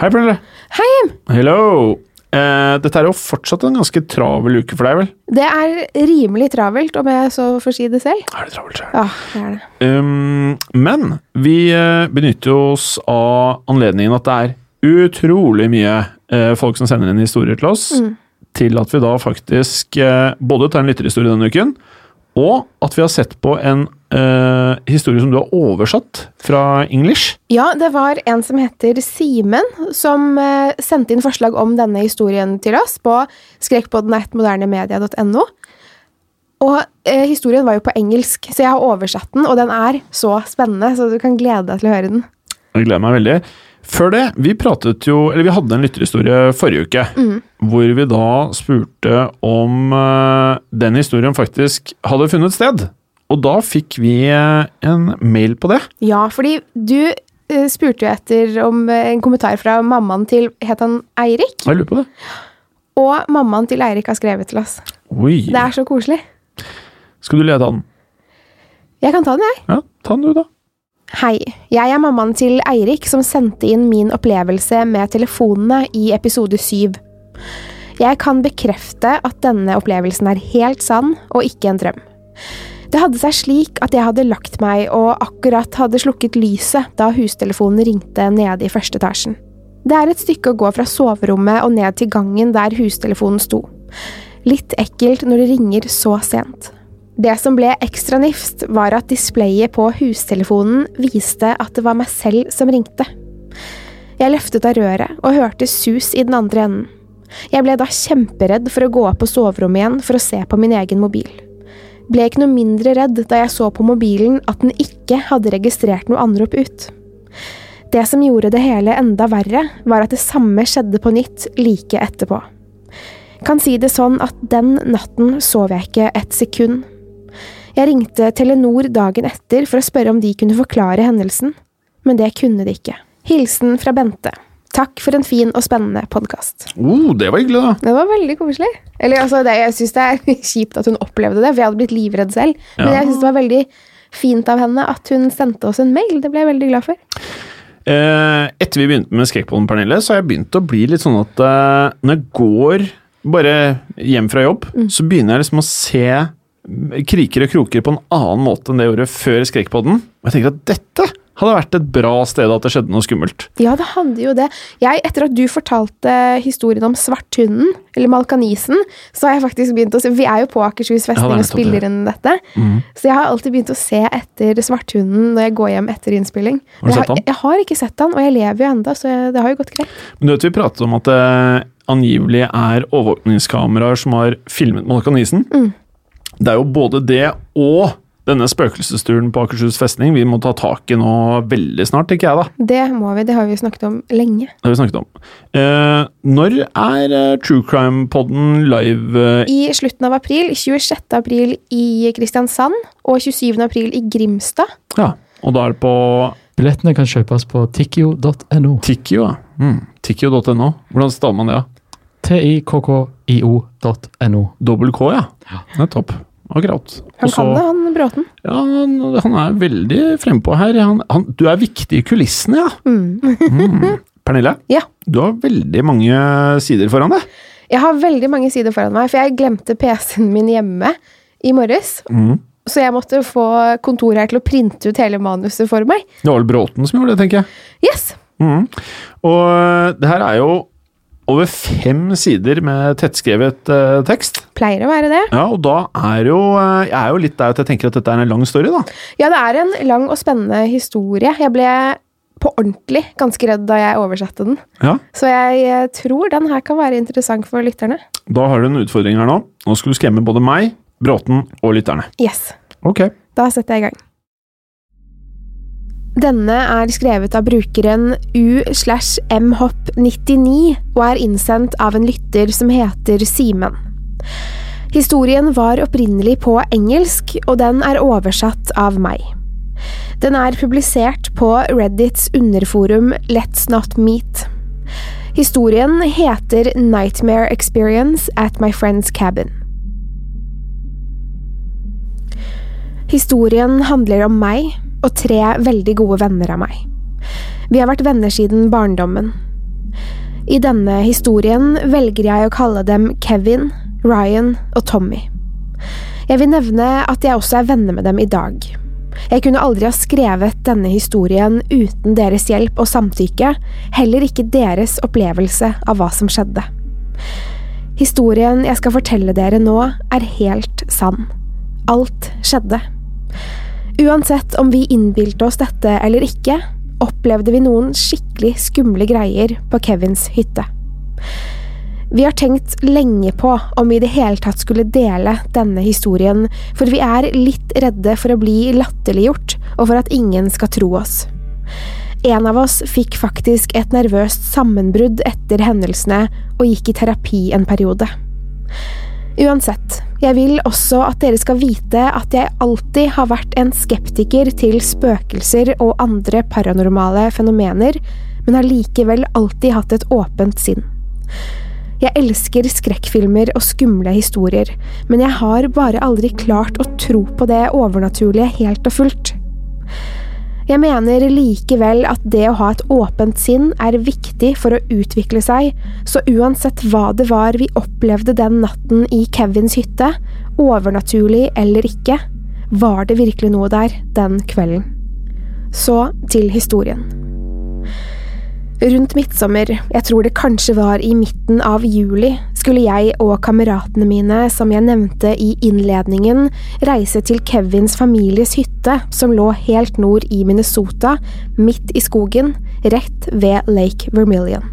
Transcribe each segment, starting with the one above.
Hei, Pernille. Hei, Jim! Hello. Eh, dette er jo fortsatt en ganske travel uke for deg, vel? Det er rimelig travelt, om jeg så får si det selv. Er det travelt, så Ja, det er det. Um, men vi eh, benytter oss av anledningen at det er utrolig mye eh, folk som sender inn historier til oss, til at vi da faktisk eh, både tar en lytterhistorie denne uken, og at vi har sett på en historie som du har oversatt fra English. Ja, det var en som heter Simen, som uh, sendte inn forslag om denne historien til oss på skrekkpodden.modernemedia.no. Og eh, historien var jo på engelsk, så jeg har oversatt den, og den er så spennende, så du kan glede deg til å høre den. Jeg gleder meg veldig. Før det, vi pratet jo, eller vi hadde en lytterhistorie forrige uke, hvor vi da spurte om den historien faktisk hadde funnet sted. Og da fikk vi eh, en mail på det. Ja, fordi du eh, spurte jo etter om eh, en kommentar fra mammaen til Het han Eirik? Jeg lurer på det. Og mammaen til Eirik har skrevet til oss. Oi. Det er så koselig. Skal du lede an? Jeg kan ta den, jeg. Ja, ta den du, da. Hei, jeg er mammaen til Eirik som sendte inn min opplevelse med telefonene i episode syv. Jeg kan bekrefte at denne opplevelsen er helt sann og ikke en drøm. Det hadde seg slik at jeg hadde lagt meg og akkurat hadde slukket lyset da hustelefonen ringte nede i første etasjen. Det er et stykke å gå fra soverommet og ned til gangen der hustelefonen sto. Litt ekkelt når det ringer så sent. Det som ble ekstra nifst, var at displayet på hustelefonen viste at det var meg selv som ringte. Jeg løftet av røret og hørte sus i den andre enden. Jeg ble da kjemperedd for å gå opp på soverommet igjen for å se på min egen mobil. Ble ikke noe mindre redd da jeg så på mobilen at den ikke hadde registrert noe anrop ut. Det som gjorde det hele enda verre, var at det samme skjedde på nytt like etterpå. Kan si det sånn at den natten sov jeg ikke et sekund. Jeg ringte Telenor dagen etter for å spørre om de kunne forklare hendelsen, men det kunne de ikke. Hilsen fra Bente. Takk for en fin og spennende podkast. Oh, det var hyggelig, da. Det var veldig koselig. Eller, altså, det, jeg syns det er kjipt at hun opplevde det, for jeg hadde blitt livredd selv. Men jeg syns det var veldig fint av henne at hun sendte oss en mail. Det ble jeg veldig glad for. Eh, etter vi begynte med Skrekkpollen, Pernille, så har jeg begynt å bli litt sånn at eh, når jeg går bare hjem fra jobb, så begynner jeg liksom å se kriker og kroker på en annen måte enn det jeg gjorde før Skrekkpodden. Og jeg tenker at dette hadde vært et bra sted at det skjedde noe skummelt. Ja, det hadde jo det. Jeg, etter at du fortalte historien om Svarthunden, eller Malkanisen, så har jeg faktisk begynt å se Vi er jo på Akershus Ja, er festning og spiller inn dette. mm. Så jeg har alltid begynt å se etter Svarthunden når jeg går hjem etter innspilling. Har du jeg, sett han? jeg har ikke sett han, og jeg lever jo enda, så jeg, det har jo gått greit. Men du vet vi pratet om at det angivelig er overvåkningskameraer som har filmet Malkanisen. Mm. Det er jo både det og denne spøkelsesturen på Akershus festning vi må ta tak i nå veldig snart, tenker jeg da. Det må vi, det har vi snakket om lenge. Det har vi snakket om. Eh, når er eh, True Crime-podden live? eh, I slutten av april, 26. april i Kristiansand, og 27. april i Grimstad. ja, og da er det på Billettene kan kjøpes på tikkio.no. Tikkio, ja. Mm. Tikkio.no. Hvordan staver man det? da? T-i-k-k-i-o.no. Dobbel K, ja. Det er topp. Akkurat. Han Også, kan det, han Bråten. Ja, han, han er veldig frempå her. Han, han, du er viktig i kulissene, ja. Mm. Mm. Pernille, Ja. du har veldig mange sider foran deg. Jeg har veldig mange sider foran meg, for jeg glemte PC-en min hjemme i morges. Mm. Så jeg måtte få kontoret her til å printe ut hele manuset for meg. Det var vel Bråten som gjorde det, tenker jeg. Yes! Mm. Og eh, det her er jo over fem sider med tettskrevet eh, tekst. Pleier å være det. Ja, og da er jo eh, Jeg er jo litt der at jeg tenker at dette er en lang story, da. Ja, det er en lang og spennende historie. Jeg ble på ordentlig ganske redd da jeg oversatte den. Ja. Så jeg eh, tror den her kan være interessant for lytterne. Da har du en utfordring her nå. Nå skal du skremme både meg, Bråten og lytterne. Yes. Ok. Da setter jeg i gang. Denne er skrevet av brukeren u-mhopp99 og er innsendt av en lytter som heter Simen. Historien var opprinnelig på engelsk, og den er oversatt av meg. Den er publisert på Reddits underforum Let's Not Meet. Historien heter Nightmare Experience at My Friend's Cabin. Historien handler om meg og tre veldig gode venner av meg. Vi har vært venner siden barndommen. I denne historien velger jeg å kalle dem Kevin, Ryan og Tommy. Jeg vil nevne at jeg også er venner med dem i dag. Jeg kunne aldri ha skrevet denne historien uten deres hjelp og samtykke, heller ikke deres opplevelse av hva som skjedde. Historien jeg skal fortelle dere nå, er helt sann. Alt skjedde. Uansett om vi innbilte oss dette eller ikke, opplevde vi noen skikkelig skumle greier på Kevins hytte. Vi har tenkt lenge på om vi i det hele tatt skulle dele denne historien, for vi er litt redde for å bli latterliggjort, og for at ingen skal tro oss. En av oss fikk faktisk et nervøst sammenbrudd etter hendelsene og gikk i terapi en periode. Uansett, jeg vil også at dere skal vite at jeg alltid har vært en skeptiker til spøkelser og andre paranormale fenomener, men har likevel alltid hatt et åpent sinn. Jeg elsker skrekkfilmer og skumle historier, men jeg har bare aldri klart å tro på det overnaturlige helt og fullt. Jeg mener likevel at det å ha et åpent sinn er viktig for å utvikle seg, så uansett hva det var vi opplevde den natten i Kevins hytte, overnaturlig eller ikke, var det virkelig noe der den kvelden. Så til historien. Rundt midtsommer, jeg tror det kanskje var i midten av juli, skulle jeg og kameratene mine, som jeg nevnte i innledningen, reise til Kevins families hytte, som lå helt nord i Minnesota, midt i skogen, rett ved Lake Vermilion.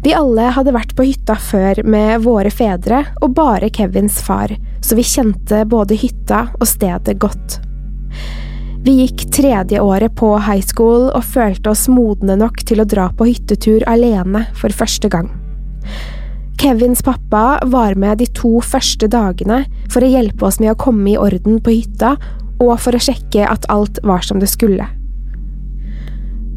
Vi alle hadde vært på hytta før med våre fedre og bare Kevins far, så vi kjente både hytta og stedet godt. Vi gikk tredje året på high school og følte oss modne nok til å dra på hyttetur alene for første gang. Kevins pappa var med de to første dagene for å hjelpe oss med å komme i orden på hytta og for å sjekke at alt var som det skulle.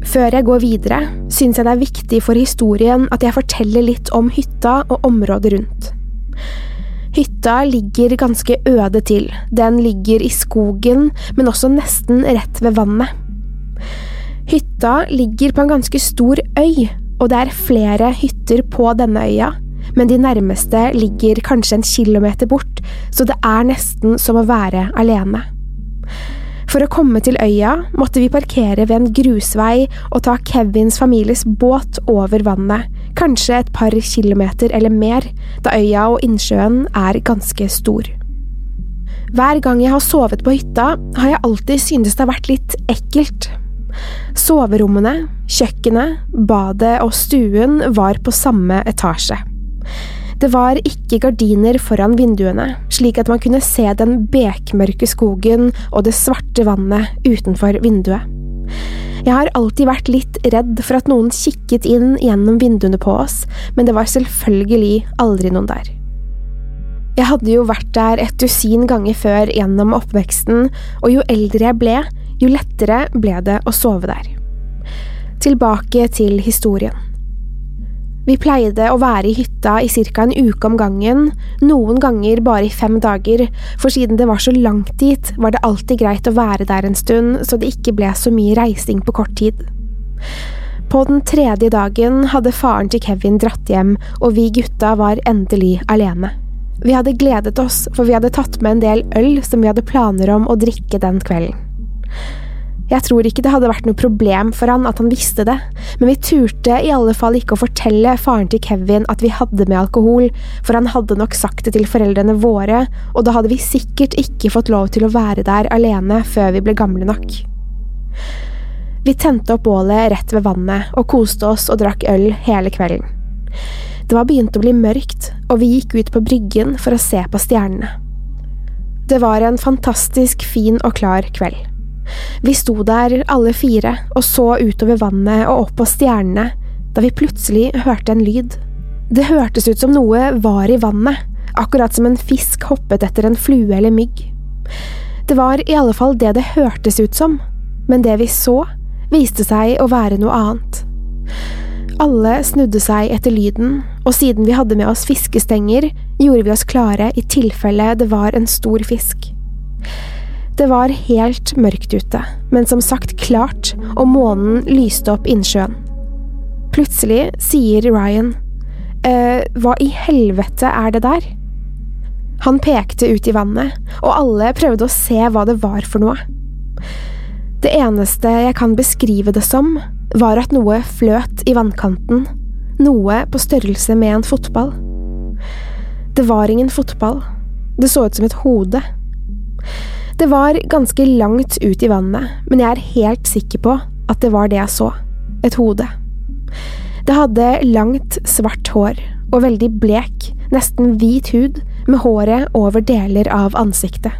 Før jeg går videre, syns jeg det er viktig for historien at jeg forteller litt om hytta og området rundt. Hytta ligger ganske øde til, den ligger i skogen, men også nesten rett ved vannet. Hytta ligger på en ganske stor øy, og det er flere hytter på denne øya, men de nærmeste ligger kanskje en kilometer bort, så det er nesten som å være alene. For å komme til øya måtte vi parkere ved en grusvei og ta Kevins families båt over vannet, kanskje et par kilometer eller mer, da øya og innsjøen er ganske stor. Hver gang jeg har sovet på hytta, har jeg alltid syntes det har vært litt ekkelt. Soverommene, kjøkkenet, badet og stuen var på samme etasje. Det var ikke gardiner foran vinduene, slik at man kunne se den bekmørke skogen og det svarte vannet utenfor vinduet. Jeg har alltid vært litt redd for at noen kikket inn gjennom vinduene på oss, men det var selvfølgelig aldri noen der. Jeg hadde jo vært der et dusin ganger før gjennom oppveksten, og jo eldre jeg ble, jo lettere ble det å sove der. Tilbake til historien. Vi pleide å være i hytta i ca. en uke om gangen, noen ganger bare i fem dager, for siden det var så langt dit, var det alltid greit å være der en stund, så det ikke ble så mye reising på kort tid. På den tredje dagen hadde faren til Kevin dratt hjem, og vi gutta var endelig alene. Vi hadde gledet oss, for vi hadde tatt med en del øl som vi hadde planer om å drikke den kvelden. Jeg tror ikke det hadde vært noe problem for han at han visste det, men vi turte i alle fall ikke å fortelle faren til Kevin at vi hadde med alkohol, for han hadde nok sagt det til foreldrene våre, og da hadde vi sikkert ikke fått lov til å være der alene før vi ble gamle nok. Vi tente opp bålet rett ved vannet og koste oss og drakk øl hele kvelden. Det var begynt å bli mørkt, og vi gikk ut på bryggen for å se på stjernene. Det var en fantastisk fin og klar kveld. Vi sto der alle fire og så utover vannet og opp på stjernene da vi plutselig hørte en lyd. Det hørtes ut som noe var i vannet, akkurat som en fisk hoppet etter en flue eller mygg. Det var i alle fall det det hørtes ut som, men det vi så, viste seg å være noe annet. Alle snudde seg etter lyden, og siden vi hadde med oss fiskestenger, gjorde vi oss klare i tilfelle det var en stor fisk. Det var helt mørkt ute, men som sagt klart, og månen lyste opp innsjøen. Plutselig sier Ryan, eh, hva i helvete er det der? Han pekte ut i vannet, og alle prøvde å se hva det var for noe. Det eneste jeg kan beskrive det som, var at noe fløt i vannkanten, noe på størrelse med en fotball. Det var ingen fotball, det så ut som et hode. Det var ganske langt ut i vannet, men jeg er helt sikker på at det var det jeg så. Et hode. Det hadde langt, svart hår og veldig blek, nesten hvit hud, med håret over deler av ansiktet.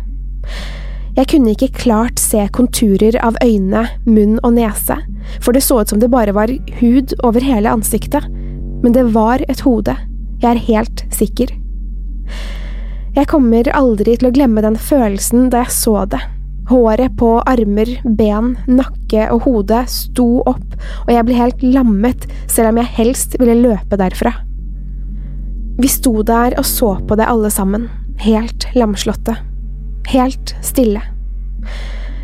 Jeg kunne ikke klart se konturer av øyne, munn og nese, for det så ut som det bare var hud over hele ansiktet, men det var et hode, jeg er helt sikker. Jeg kommer aldri til å glemme den følelsen da jeg så det. Håret på armer, ben, nakke og hode sto opp, og jeg ble helt lammet selv om jeg helst ville løpe derfra. Vi sto der og så på det alle sammen, helt lamslåtte. Helt stille.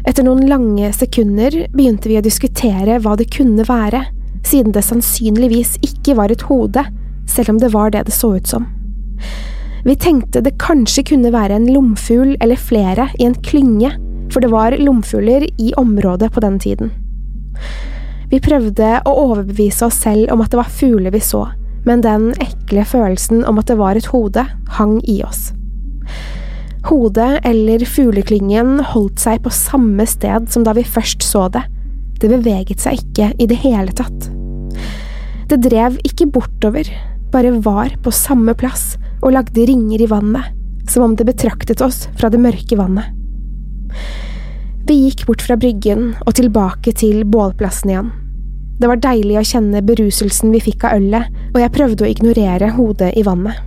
Etter noen lange sekunder begynte vi å diskutere hva det kunne være, siden det sannsynligvis ikke var et hode, selv om det var det det så ut som. Vi tenkte det kanskje kunne være en lomfugl eller flere i en klynge, for det var lomfugler i området på den tiden. Vi prøvde å overbevise oss selv om at det var fugler vi så, men den ekle følelsen om at det var et hode, hang i oss. Hodet eller fugleklyngen holdt seg på samme sted som da vi først så det, det beveget seg ikke i det hele tatt. Det drev ikke bortover, bare var på samme plass og lagde ringer i vannet, som om det betraktet oss fra det mørke vannet. Vi gikk bort fra bryggen og tilbake til bålplassen igjen. Det var deilig å kjenne beruselsen vi fikk av ølet, og jeg prøvde å ignorere hodet i vannet.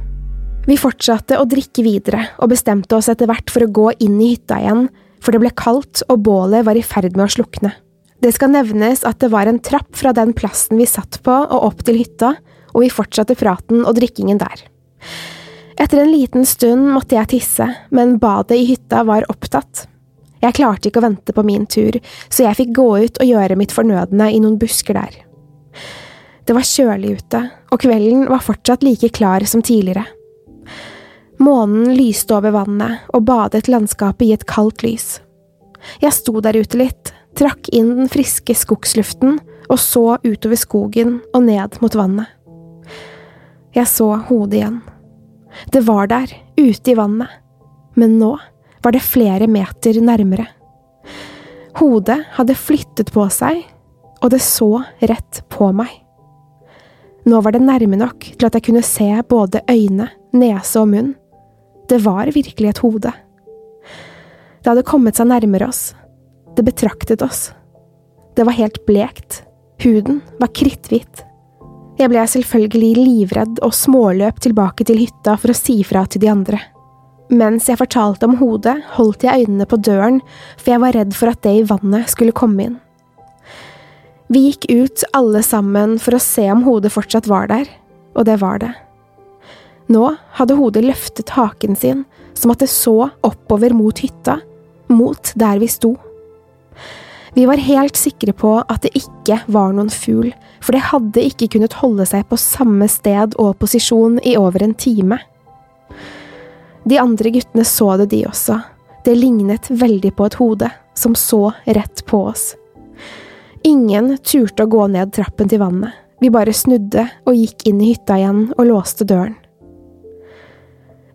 Vi fortsatte å drikke videre og bestemte oss etter hvert for å gå inn i hytta igjen, for det ble kaldt og bålet var i ferd med å slukne. Det skal nevnes at det var en trapp fra den plassen vi satt på og opp til hytta, og vi fortsatte praten og drikkingen der. Etter en liten stund måtte jeg tisse, men badet i hytta var opptatt. Jeg klarte ikke å vente på min tur, så jeg fikk gå ut og gjøre mitt fornødne i noen busker der. Det var kjølig ute, og kvelden var fortsatt like klar som tidligere. Månen lyste over vannet og badet landskapet i et kaldt lys. Jeg sto der ute litt, trakk inn den friske skogsluften og så utover skogen og ned mot vannet. Jeg så hodet igjen. Det var der, ute i vannet, men nå var det flere meter nærmere. Hodet hadde flyttet på seg, og det så rett på meg. Nå var det nærme nok til at jeg kunne se både øyne, nese og munn. Det var virkelig et hode. Det hadde kommet seg nærmere oss. Det betraktet oss. Det var helt blekt. Huden var kritthvit. Jeg ble selvfølgelig livredd og småløp tilbake til hytta for å si fra til de andre. Mens jeg fortalte om hodet, holdt jeg øynene på døren, for jeg var redd for at det i vannet skulle komme inn. Vi gikk ut alle sammen for å se om hodet fortsatt var der, og det var det. Nå hadde hodet løftet haken sin, som at det så oppover mot hytta, mot der vi sto. Vi var helt sikre på at det ikke var noen fugl, for det hadde ikke kunnet holde seg på samme sted og posisjon i over en time. De andre guttene så det, de også. Det lignet veldig på et hode, som så rett på oss. Ingen turte å gå ned trappen til vannet. Vi bare snudde og gikk inn i hytta igjen og låste døren.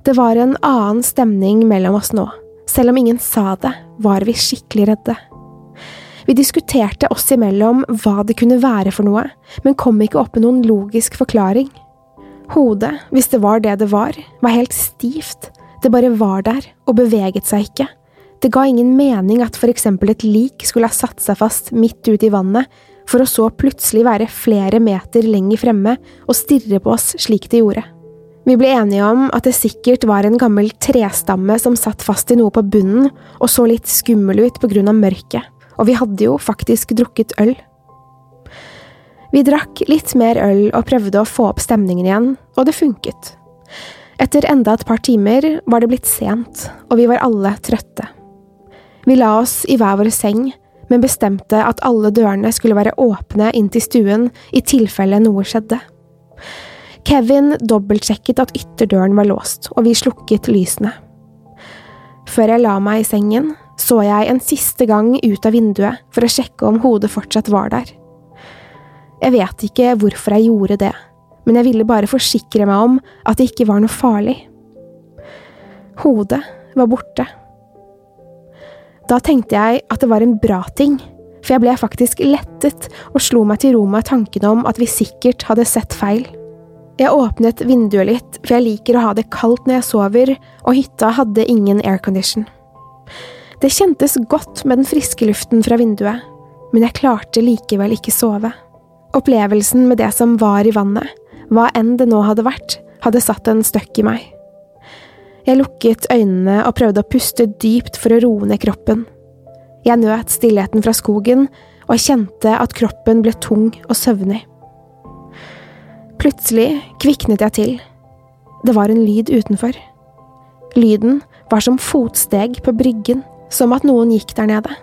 Det var en annen stemning mellom oss nå. Selv om ingen sa det, var vi skikkelig redde. Vi diskuterte oss imellom hva det kunne være for noe, men kom ikke opp med noen logisk forklaring. Hodet, hvis det var det det var, var helt stivt, det bare var der og beveget seg ikke. Det ga ingen mening at for eksempel et lik skulle ha satt seg fast midt ute i vannet, for å så plutselig være flere meter lenger fremme og stirre på oss slik det gjorde. Vi ble enige om at det sikkert var en gammel trestamme som satt fast i noe på bunnen og så litt skummel ut på grunn av mørket og vi hadde jo faktisk drukket øl. Vi drakk litt mer øl og prøvde å få opp stemningen igjen, og det funket. Etter enda et par timer var det blitt sent, og vi var alle trøtte. Vi la oss i hver vår seng, men bestemte at alle dørene skulle være åpne inn til stuen i tilfelle noe skjedde. Kevin dobbeltsjekket at ytterdøren var låst, og vi slukket lysene. Før jeg la meg i sengen, så jeg en siste gang ut av vinduet for å sjekke om hodet fortsatt var der. Jeg vet ikke hvorfor jeg gjorde det, men jeg ville bare forsikre meg om at det ikke var noe farlig. Hodet var borte. Da tenkte jeg at det var en bra ting, for jeg ble faktisk lettet og slo meg til ro med tanken om at vi sikkert hadde sett feil. Jeg åpnet vinduet litt, for jeg liker å ha det kaldt når jeg sover, og hytta hadde ingen aircondition. Det kjentes godt med den friske luften fra vinduet, men jeg klarte likevel ikke sove. Opplevelsen med det som var i vannet, hva enn det nå hadde vært, hadde satt en støkk i meg. Jeg lukket øynene og prøvde å puste dypt for å roe ned kroppen. Jeg nøt stillheten fra skogen og kjente at kroppen ble tung og søvnig. Plutselig kviknet jeg til. Det var en lyd utenfor. Lyden var som fotsteg på bryggen som at noen gikk der nede.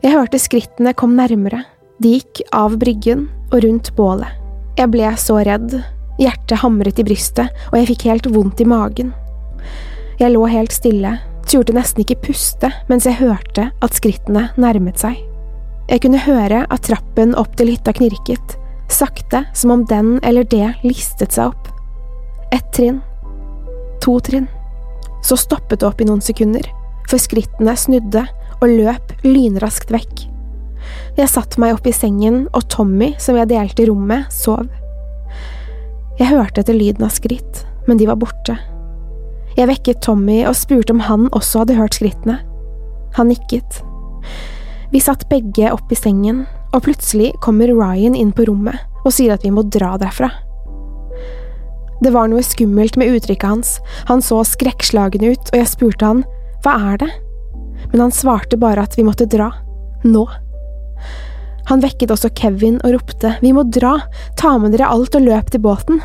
Jeg hørte skrittene kom nærmere, de gikk av bryggen og rundt bålet. Jeg ble så redd, hjertet hamret i brystet, og jeg fikk helt vondt i magen. Jeg lå helt stille, turte nesten ikke puste mens jeg hørte at skrittene nærmet seg. Jeg kunne høre at trappen opp til hytta knirket, sakte som om den eller det listet seg opp. Ett trinn, to trinn, så stoppet det opp i noen sekunder for skrittene snudde og løp lynraskt vekk. Jeg satte meg opp i sengen, og Tommy, som jeg delte rom med, sov. Jeg hørte etter lyden av skritt, men de var borte. Jeg vekket Tommy og spurte om han også hadde hørt skrittene. Han nikket. Vi satt begge opp i sengen, og plutselig kommer Ryan inn på rommet og sier at vi må dra derfra. Det var noe skummelt med uttrykket hans, han så skrekkslagen ut, og jeg spurte han hva er det? Men han svarte bare at vi måtte dra. Nå. Han vekket også Kevin og ropte vi må dra, ta med dere alt og løp til båten.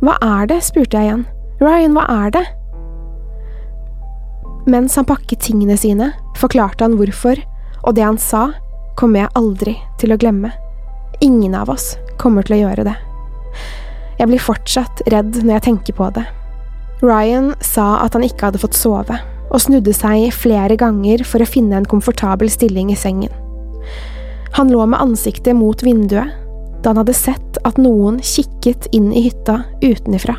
Hva er det? spurte jeg igjen. Ryan, hva er det? Mens han pakket tingene sine, forklarte han hvorfor, og det han sa, kommer jeg aldri til å glemme. Ingen av oss kommer til å gjøre det. Jeg blir fortsatt redd når jeg tenker på det. Ryan sa at han ikke hadde fått sove. Og snudde seg flere ganger for å finne en komfortabel stilling i sengen. Han lå med ansiktet mot vinduet da han hadde sett at noen kikket inn i hytta utenifra.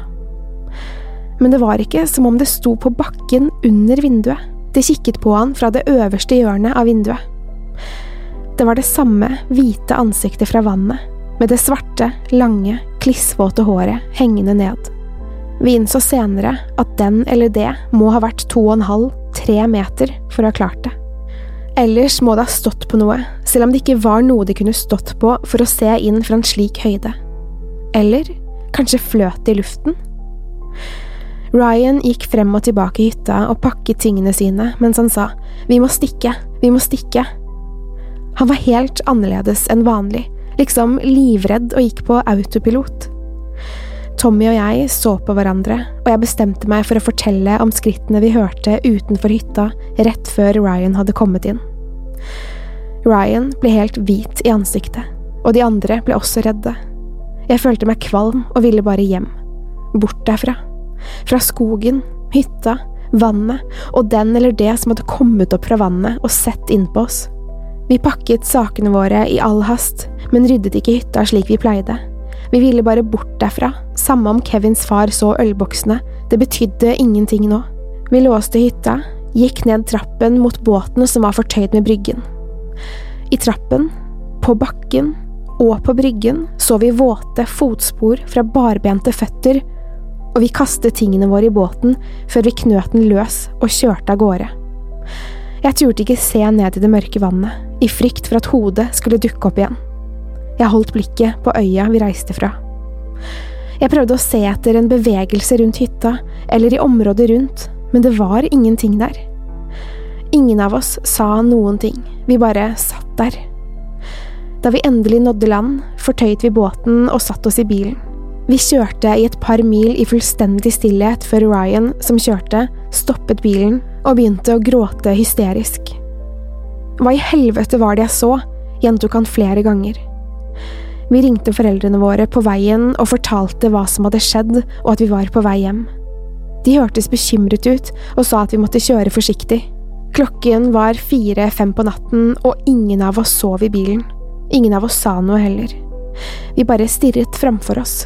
Men det var ikke som om det sto på bakken under vinduet. Det kikket på han fra det øverste hjørnet av vinduet. Det var det samme hvite ansiktet fra vannet, med det svarte, lange, klissvåte håret hengende ned. Vi innså senere at den eller det må ha vært to og en halv, tre meter for å ha klart det. Ellers må det ha stått på noe, selv om det ikke var noe de kunne stått på for å se inn fra en slik høyde. Eller kanskje fløt det i luften? Ryan gikk frem og tilbake i hytta og pakket tingene sine mens han sa vi må stikke, vi må stikke. Han var helt annerledes enn vanlig, liksom livredd og gikk på autopilot. Tommy og jeg så på hverandre, og jeg bestemte meg for å fortelle om skrittene vi hørte utenfor hytta rett før Ryan hadde kommet inn. Ryan ble helt hvit i ansiktet, og de andre ble også redde. Jeg følte meg kvalm og ville bare hjem. Bort derfra. Fra skogen, hytta, vannet og den eller det som hadde kommet opp fra vannet og sett innpå oss. Vi pakket sakene våre i all hast, men ryddet ikke hytta slik vi pleide. Vi ville bare bort derfra, samme om Kevins far så ølboksene, det betydde ingenting nå. Vi låste hytta, gikk ned trappen mot båten som var fortøyd med bryggen. I trappen, på bakken og på bryggen så vi våte fotspor fra barbente føtter, og vi kastet tingene våre i båten før vi knøt den løs og kjørte av gårde. Jeg turte ikke se ned i det mørke vannet, i frykt for at hodet skulle dukke opp igjen. Jeg holdt blikket på øya vi reiste fra. Jeg prøvde å se etter en bevegelse rundt hytta, eller i området rundt, men det var ingenting der. Ingen av oss sa noen ting, vi bare satt der. Da vi endelig nådde land, fortøyet vi båten og satte oss i bilen. Vi kjørte i et par mil i fullstendig stillhet før Ryan, som kjørte, stoppet bilen og begynte å gråte hysterisk. Hva i helvete var det jeg så? gjentok han flere ganger. Vi ringte foreldrene våre på veien og fortalte hva som hadde skjedd, og at vi var på vei hjem. De hørtes bekymret ut og sa at vi måtte kjøre forsiktig. Klokken var fire–fem på natten, og ingen av oss sov i bilen. Ingen av oss sa noe heller. Vi bare stirret framfor oss.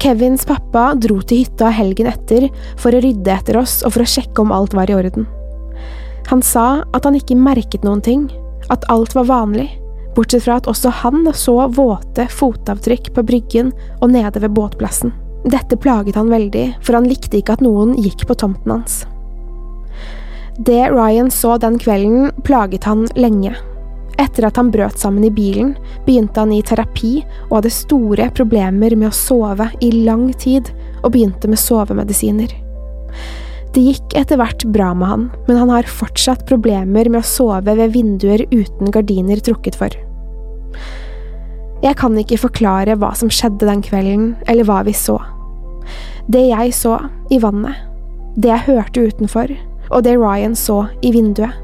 Kevins pappa dro til hytta helgen etter for å rydde etter oss og for å sjekke om alt var i orden. Han sa at han ikke merket noen ting, at alt var vanlig, bortsett fra at også han så våte fotavtrykk på bryggen og nede ved båtplassen. Dette plaget han veldig, for han likte ikke at noen gikk på tomten hans. Det Ryan så den kvelden, plaget han lenge. Etter at han brøt sammen i bilen, begynte han i terapi og hadde store problemer med å sove i lang tid, og begynte med sovemedisiner. Det gikk etter hvert bra med han, men han har fortsatt problemer med å sove ved vinduer uten gardiner trukket for. Jeg kan ikke forklare hva som skjedde den kvelden, eller hva vi så. Det jeg så i vannet, det jeg hørte utenfor, og det Ryan så i vinduet.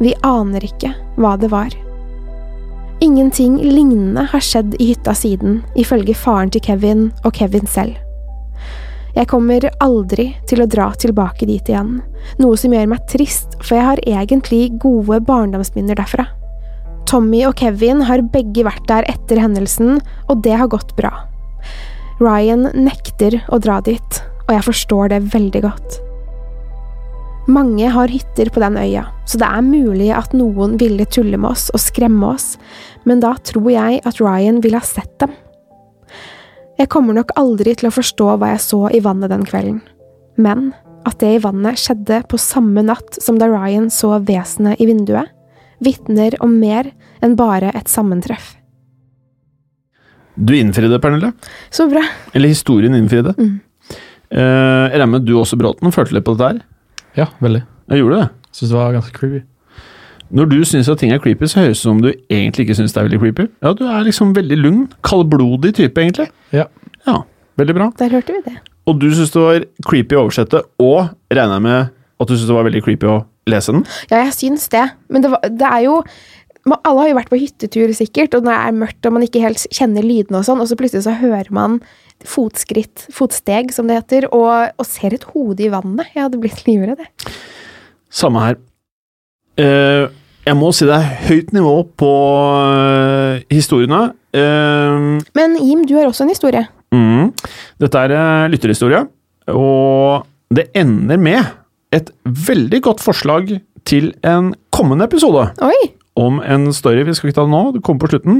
Vi aner ikke hva det var. Ingenting lignende har skjedd i hytta siden, ifølge faren til Kevin og Kevin selv. Jeg kommer aldri til å dra tilbake dit igjen, noe som gjør meg trist, for jeg har egentlig gode barndomsminner derfra. Tommy og Kevin har begge vært der etter hendelsen, og det har gått bra. Ryan nekter å dra dit, og jeg forstår det veldig godt. Mange har hytter på den øya, så det er mulig at noen ville tulle med oss og skremme oss, men da tror jeg at Ryan ville ha sett dem. Jeg kommer nok aldri til å forstå hva jeg så i vannet den kvelden, men at det i vannet skjedde på samme natt som da Ryan så vesenet i vinduet, vitner om mer enn bare et sammentreff. Du innfridde, Pernille. Så bra. Eller historien innfridde. Mm. Eh, jeg regner med du også, Bråten, følte litt på dette her? Ja, veldig. Jeg gjorde det? Syns det var ganske creepy. Når du syns at ting er creepy, så høres det ut som du egentlig ikke syns det er veldig creepy. Ja, du er liksom veldig lugn. Kaldblodig type, egentlig. Ja. ja. Veldig bra. Der hørte vi det. Og du syns det var creepy å oversette, og regner jeg med at du syns det var veldig creepy å lese den? Ja, jeg syns det. Men det, var, det er jo man, Alle har jo vært på hyttetur, sikkert, og når det er mørkt og man ikke helt kjenner lydene og sånn, og så plutselig så hører man fotskritt, fotsteg, som det heter, og, og ser et hode i vannet. Jeg hadde blitt livredd, jeg. Samme her. Eh, jeg må si det er høyt nivå på uh, historiene. Uh, Men Jim, du har også en historie. mm, dette er uh, lytterhistorie, og det ender med et veldig godt forslag til en kommende episode. Oi! Om en story, vi skal ikke ta det nå, det kommer på slutten.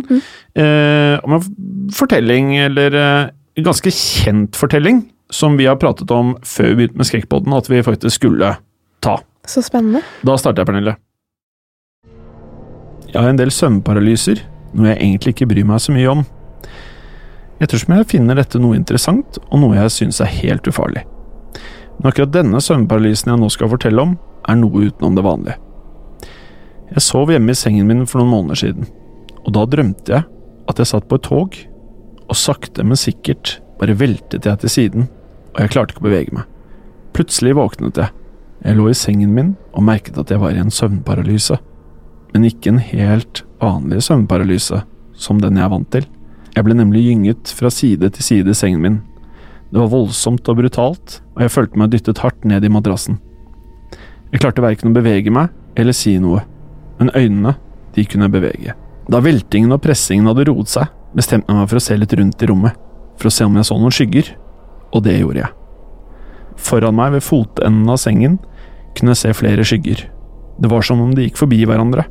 Eh, om en fortelling, eller en ganske kjent fortelling, som vi har pratet om før vi begynte med Skrekkpodden, at vi faktisk skulle ta. Så spennende. Da starter jeg, Pernille. Jeg har en del søvnparalyser, noe jeg egentlig ikke bryr meg så mye om. Ettersom jeg finner dette noe interessant, og noe jeg syns er helt ufarlig. Men akkurat denne søvnparalysen jeg nå skal fortelle om, er noe utenom det vanlige. Jeg sov hjemme i sengen min for noen måneder siden, og da drømte jeg at jeg satt på et tog, og sakte, men sikkert bare veltet jeg til siden, og jeg klarte ikke å bevege meg. Plutselig våknet jeg. Jeg lå i sengen min og merket at jeg var i en søvnparalyse. Men ikke en helt vanlig søvnparalyse, som den jeg er vant til. Jeg ble nemlig gynget fra side til side i sengen min. Det var voldsomt og brutalt, og jeg følte meg dyttet hardt ned i madrassen. Jeg klarte verken å bevege meg eller si noe, men øynene, de kunne jeg bevege. Da veltingen og pressingen hadde roet seg, bestemte jeg meg for å se litt rundt i rommet, for å se om jeg så noen skygger, og det gjorde jeg. Foran meg ved fotenden av sengen kunne jeg se flere skygger. Det var som om de gikk forbi hverandre,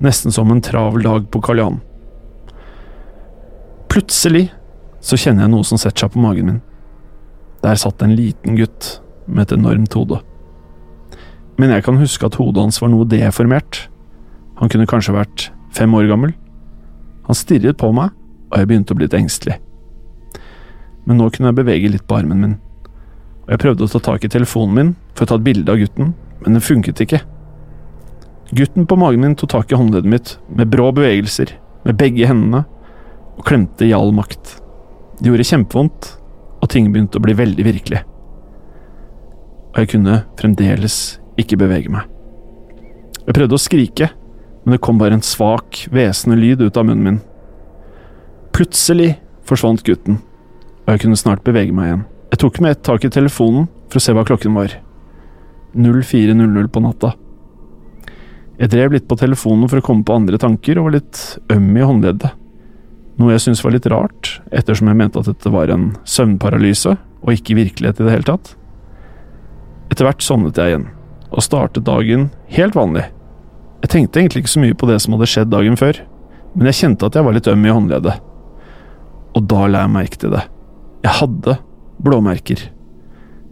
nesten som en travel dag på Karl Johan. Plutselig så kjenner jeg noe som setter seg på magen min. Der satt en liten gutt med et enormt hode. Men jeg kan huske at hodet hans var noe deformert. Han kunne kanskje vært fem år gammel. Han stirret på meg, og jeg begynte å bli litt engstelig. Men nå kunne jeg bevege litt på armen min og jeg prøvde å ta tak i telefonen min for å ta et bilde av gutten, men det funket ikke. Gutten på magen min tok tak i håndleddet mitt med brå bevegelser, med begge hendene, og klemte i all makt. Det gjorde kjempevondt, og ting begynte å bli veldig virkelig. Og jeg kunne fremdeles ikke bevege meg. Jeg prøvde å skrike, men det kom bare en svak, hvesende lyd ut av munnen min. Plutselig forsvant gutten, og jeg kunne snart bevege meg igjen. Jeg tok med ett tak i telefonen for å se hva klokken var. 04.00 på natta. Jeg drev litt på telefonen for å komme på andre tanker, og var litt øm i håndleddet. Noe jeg syntes var litt rart, ettersom jeg mente at dette var en søvnparalyse, og ikke virkelighet i det hele tatt. Etter hvert sovnet jeg igjen, og startet dagen helt vanlig. Jeg tenkte egentlig ikke så mye på det som hadde skjedd dagen før, men jeg kjente at jeg var litt øm i håndleddet. Og da la jeg merke til det. Jeg hadde blåmerker.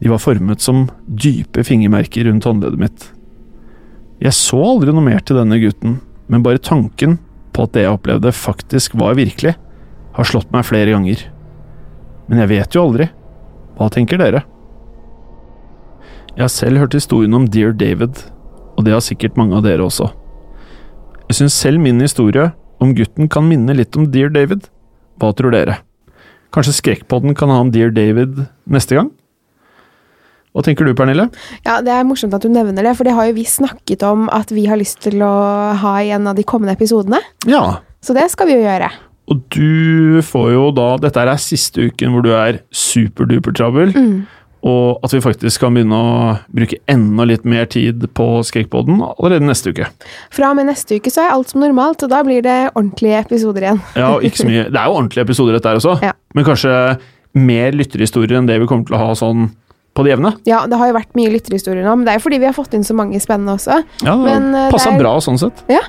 De var formet som dype fingermerker rundt håndleddet mitt. Jeg så aldri noe mer til denne gutten, men bare tanken på at det jeg opplevde faktisk var virkelig, har slått meg flere ganger. Men jeg vet jo aldri. Hva tenker dere? Jeg har selv hørt historien om Dear David, og det har sikkert mange av dere også. Jeg syns selv min historie om gutten kan minne litt om Dear David. Hva tror dere? Kanskje Skrekkpodden kan ha en Dear David neste gang? Hva tenker du, Pernille? Ja, Det er morsomt at du nevner det, for det har jo vi snakket om at vi har lyst til å ha i en av de kommende episodene. Ja, Så det skal vi jo gjøre. og du får jo da Dette er siste uken hvor du er superduper travel. Mm. Og at vi faktisk kan begynne å bruke enda litt mer tid på Skrekkpodden allerede neste uke. Fra og med neste uke så er alt som normalt, og da blir det ordentlige episoder igjen. Ja, ikke så mye Det er jo ordentlige episoder, dette her også. Ja. Men kanskje mer lytterhistorier enn det vi kommer til å ha sånn på det jevne. Ja, det har jo vært mye lytterhistorier nå, men det er jo fordi vi har fått inn så mange spennende også. Ja, det Men, eh, passa det bra sånn sett. Ja,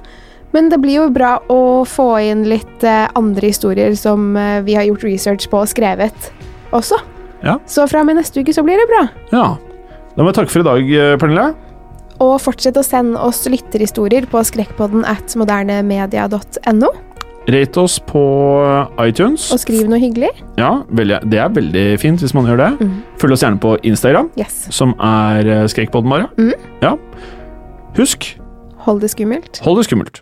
men det blir jo bra å få inn litt eh, andre historier som eh, vi har gjort research på og skrevet også. Ja. Så fra og med neste uke så blir det bra. Ja. Da må jeg takke for i dag, eh, Pernille. Og fortsett å sende oss lytterhistorier på skrekkpodden at modernemedia.no. Rate oss på iTunes. Og skriv noe hyggelig. Ja, Det er veldig fint hvis man gjør det. Mm. Følg oss gjerne på Instagram, Yes. som er eh, Skrekkpodden bare. Mm. Ja. Husk, Hold det skummelt. hold det skummelt.